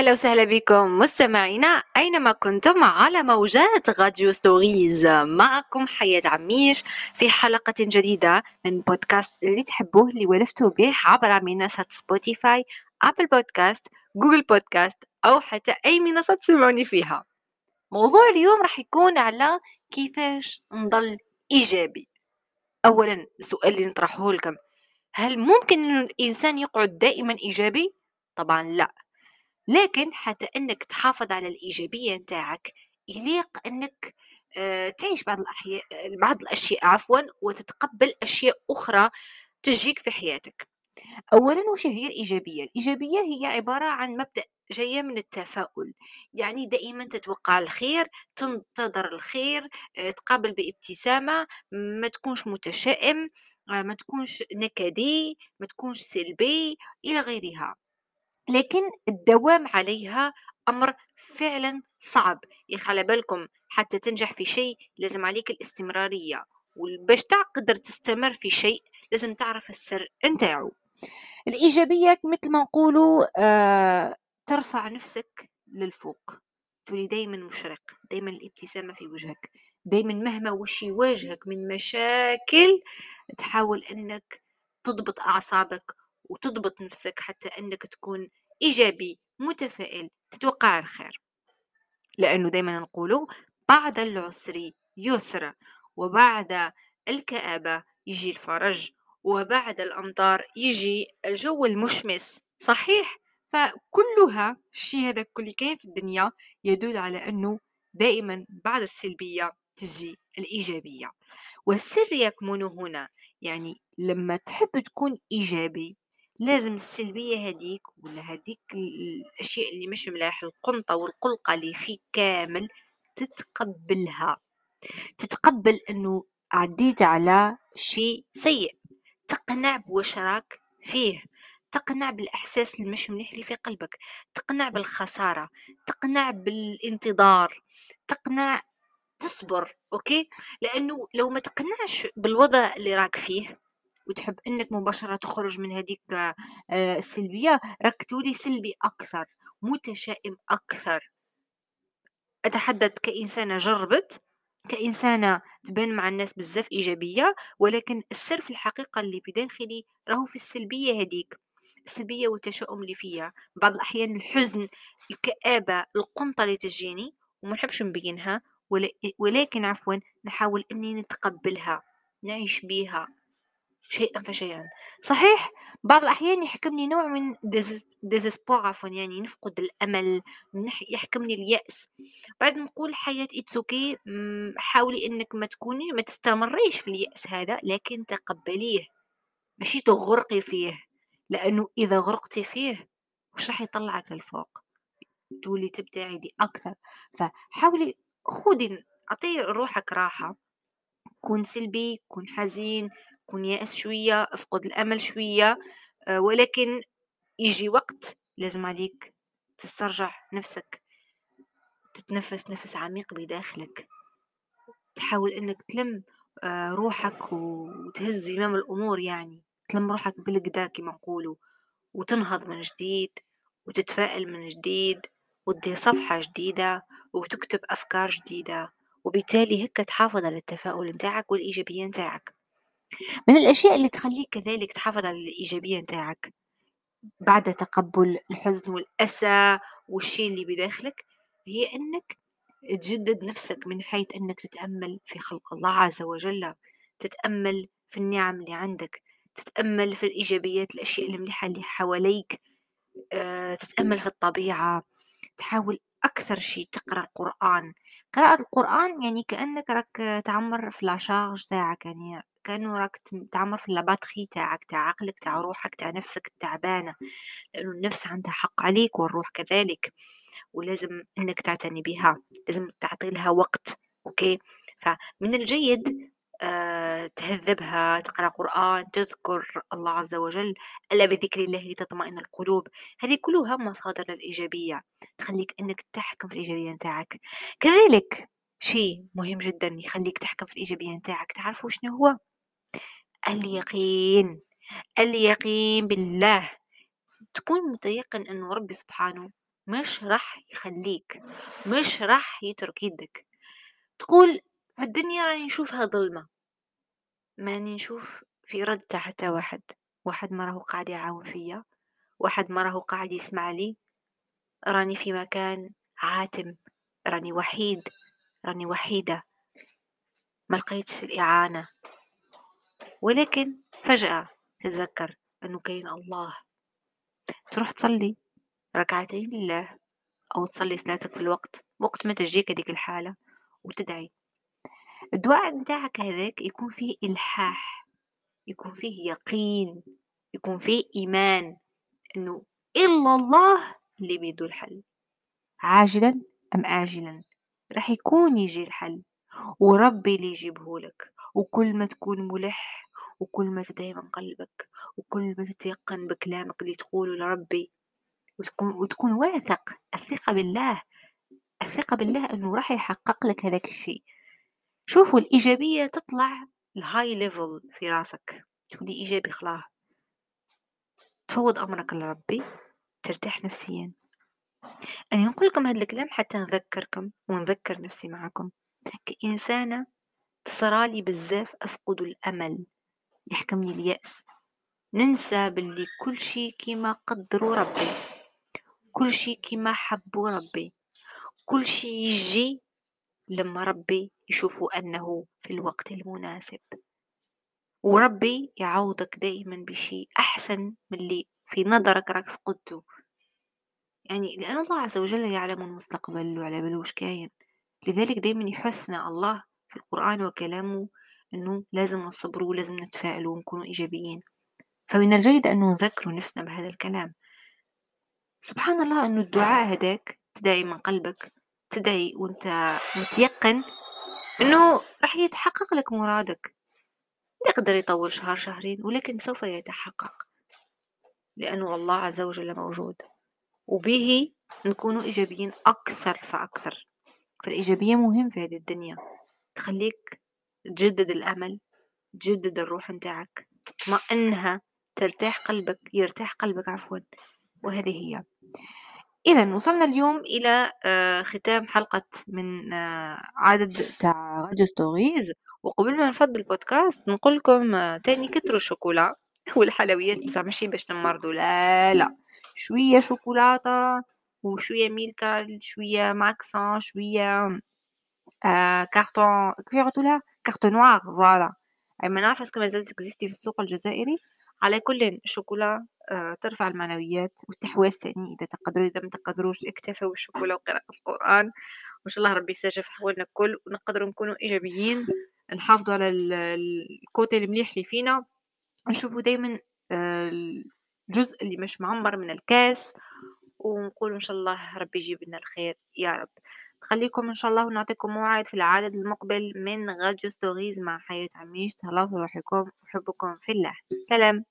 أهلا وسهلا بكم مستمعينا أينما كنتم على موجات Radio Stories. معكم حياة عميش في حلقة جديدة من بودكاست اللي تحبوه اللي ولفتوا به عبر منصة Spotify Apple Podcast Google Podcast أو حتى أي منصة تسمعوني فيها. موضوع اليوم راح يكون على كيفاش نضل إيجابي. أولا السؤال اللي نطرحه لكم هل ممكن أن الإنسان يقعد دائما إيجابي؟ طبعا لا. لكن حتى إنك تحافظ على الإيجابية نتاعك يليق إنك آه، تعيش بعض الاحياء بعض الأشياء عفوا وتتقبل أشياء أخرى تجيك في حياتك. اولا وش هي الإيجابية؟ الإيجابية هي عبارة عن مبدأ جاية من التفاؤل يعني دائما تتوقع الخير تنتظر الخير آه، تقابل بإبتسامة ما تكونش متشائم آه، ما تكونش نكدي ما تكونش سلبي إلى غيرها. لكن الدوام عليها أمر فعلا صعب. يا على بالكم حتى تنجح في شيء لازم عليك الاستمرارية وباش تقدر تستمر في شيء لازم تعرف السر نتاعو. الإيجابية مثل ما نقولوا آه ترفع نفسك للفوق تولي دايما مشرق دايما الابتسامة في وجهك دايما مهما وش يواجهك من مشاكل تحاول أنك تضبط أعصابك وتضبط نفسك حتى أنك تكون إيجابي متفائل تتوقع الخير. لأنه دايما نقوله بعد العسر يسر وبعد الكآبة يجي الفرج وبعد الأمطار يجي الجو المشمس. صحيح؟ فكلها الشيء هذا كل كان في الدنيا يدل على أنه دائما بعد السلبية تجي الإيجابية. والسر يكمن هنا يعني لما تحب تكون إيجابي لازم السلبية هديك ولا هديك الأشياء اللي مش ملاح القنطة والقلقة اللي فيك كامل تتقبلها. تتقبل أنه عديت على شيء سيء. تقنع بواش راك فيه. تقنع بالإحساس المش مليح اللي في قلبك. تقنع بالخسارة. تقنع بالانتظار. تقنع تصبر OK؟ لأنه لو ما تقنعش بالوضع اللي راك فيه وتحب إنك مباشرة تخرج من هذيك آه، السلبية راك تولي سلبي أكثر متشائم أكثر. أتحدث كإنسانة جربت كإنسانة تبان مع الناس بزاف إيجابية ولكن السر في الحقيقة اللي بداخلي راهو في السلبية هذيك السلبية والتشاؤم اللي فيها بعض الأحيان الحزن الكآبة القنطة اللي تجيني وما نحبش نبينها ولكن عفوا نحاول إني نتقبلها نعيش بيها. شيئا فشيئا صحيح بعض الأحيان يحكمني نوع من ديزسبور عفوا يعني نفقد الأمل يحكمني اليأس. بعد نقول حياة إتسوكي حاولي إنك ما تكوني ما تستمريش في اليأس هذا لكن تقبليه. ماشي تغرقي فيه لأنه إذا غرقتي فيه وش راح يطلعك للفوق؟ تولي تبتعدي أكثر. فحاولي خذي أعطي روحك راحة. كون سلبي كون حزين كون يائس شوية أفقد الأمل شوية آه، ولكن يجي وقت لازم عليك تسترجع نفسك تتنفس نفس عميق بداخلك. تحاول إنك تلم آه، روحك وتهز زمام الأمور يعني. تلم روحك بالقدا كما نقولوا وتنهض من جديد وتتفائل من جديد وتدي صفحة جديدة وتكتب أفكار جديدة وبالتالي هكا تحافظ على التفاؤل نتاعك والإيجابية نتاعك. من الأشياء اللي تخليك كذلك تحافظ على الإيجابية نتاعك. بعد تقبل الحزن والأسى والشيء اللي بداخلك هي أنك تجدد نفسك من حيث أنك تتأمل في خلق الله عز وجل تتأمل في النعم اللي عندك تتأمل في الإيجابيات الأشياء المليحة اللي حواليك آه، تتأمل في الطبيعة. تحاول أكثر شيء تقرأ قرآن. قراءة القرآن يعني كأنك راك تعمر في لاشارج تاعك يعني كأنه راك تعمر في لاباتخي تاعك تاع عقلك تاع روحك تاع نفسك التعبانة لأنه النفس عندها حق عليك والروح كذلك ولازم إنك تعتني بها لازم تعطي لها وقت أوكي؟ فمن الجيد آه، تهذبها تقرأ قرآن تذكر الله عز وجل ألا بذكر الله تطمئن القلوب. هذه كلها مصادر للإيجابية تخليك أنك تحكم في الإيجابية نتاعك. كذلك شيء مهم جدا يخليك تحكم في الإيجابية نتاعك تعرفوا شنو هو؟ اليقين اليقين بالله. تكون متيقن أنه ربي سبحانه مش راح يخليك مش راح يترك يدك. تقول في الدنيا راني نشوفها ظلمة ماني نشوف في رد حتى واحد. واحد ما راهو قاعد يعاون فيا واحد ما راهو قاعد يسمع لي. راني في مكان عاتم راني وحيد راني وحيدة. ما لقيتش الإعانة. ولكن فجأة تتذكر أنه كاين الله. تروح تصلي ركعتين لله أو تصلي صلاتك في الوقت وقت ما تجيك هذيك الحالة وتدعي. الدعاء نتاعك هذاك يكون فيه إلحاح يكون فيه يقين يكون فيه إيمان إنه إلا الله اللي بيدو الحل. عاجلا أم آجلا؟ راح يكون يجي الحل وربي اللي يجيبه لك وكل ما تكون ملح وكل ما تدعي من قلبك وكل ما تتيقن بكلامك اللي تقوله لربي وتكون, وتكون واثق الثقة بالله الثقة بالله أنه راح يحقق لك هذاك الشيء. شوفوا الإيجابية تطلع ال high level في راسك. تولي إيجابي خلاص تفوض أمرك لربي ترتاح نفسيا. أنا نقول لكم هذا الكلام حتى نذكركم ونذكر نفسي معكم. كإنسانة تصرالي بزاف أفقد الأمل. يحكمني اليأس. ننسى باللي كل شي كما قدروا ربي. كل شي كما حبوا ربي. كل شي يجي لما ربي يشوفوا أنه في الوقت المناسب. وربي يعوضك دائما بشيء أحسن من اللي في نظرك راك فقدته يعني لأن الله عز وجل يعلم المستقبل وعلى باله وش كاين. لذلك دايما يحثنا الله في القرآن وكلامه أنه لازم نصبروا ولازم نتفائلوا ونكونوا إيجابيين. فمن الجيد أن نذكر نفسنا بهذا الكلام. سبحان الله أنه الدعاء هداك تدعي من قلبك تدعي وأنت متيقن أنه راح يتحقق لك مرادك. يقدر يطول شهر شهرين ولكن سوف يتحقق. لأنه الله عز وجل موجود. وبه نكون إيجابيين أكثر فأكثر. فالإيجابية مهم في هذه الدنيا. تخليك تجدد الأمل تجدد الروح نتاعك تطمئنها ترتاح قلبك يرتاح قلبك عفوا. وهذه هي. إذا وصلنا اليوم إلى آه، ختام حلقة من آه، عدد تاع Radio Stories وقبل ما نفض البودكاست نقول لكم آه، تاني كتروا الشوكولا. والحلويات بس ماشي باش تمرضوا. لا لا. شوية شوكولاتة وشوية Milka شوية Maxon شوية آه كارتون كيف يقولوا Carte Noire voilà. ما نعرف est-ce que مازالت ت existe في السوق الجزائري. على كل الشوكولا آه ترفع المعنويات والتحواس تاني إذا تقدروا إذا ما تقدروش اكتفوا بالشوكولا وقراءة القرآن. وإن شاء الله ربي يستجب في أحوالنا الكل. ونقدروا نكونوا إيجابيين نحافظوا على ال côté المليح اللي فينا. نشوفوا دايما آه الجزء اللي مش معمر من الكاس. ونقول إن شاء الله ربي يجيب لنا الخير يا رب. خليكم إن شاء الله ونعطيكم موعد في العدد المقبل من Radio Stories مع حياة عميش. تهلاو في روحكم أحبكم في الله. سلام.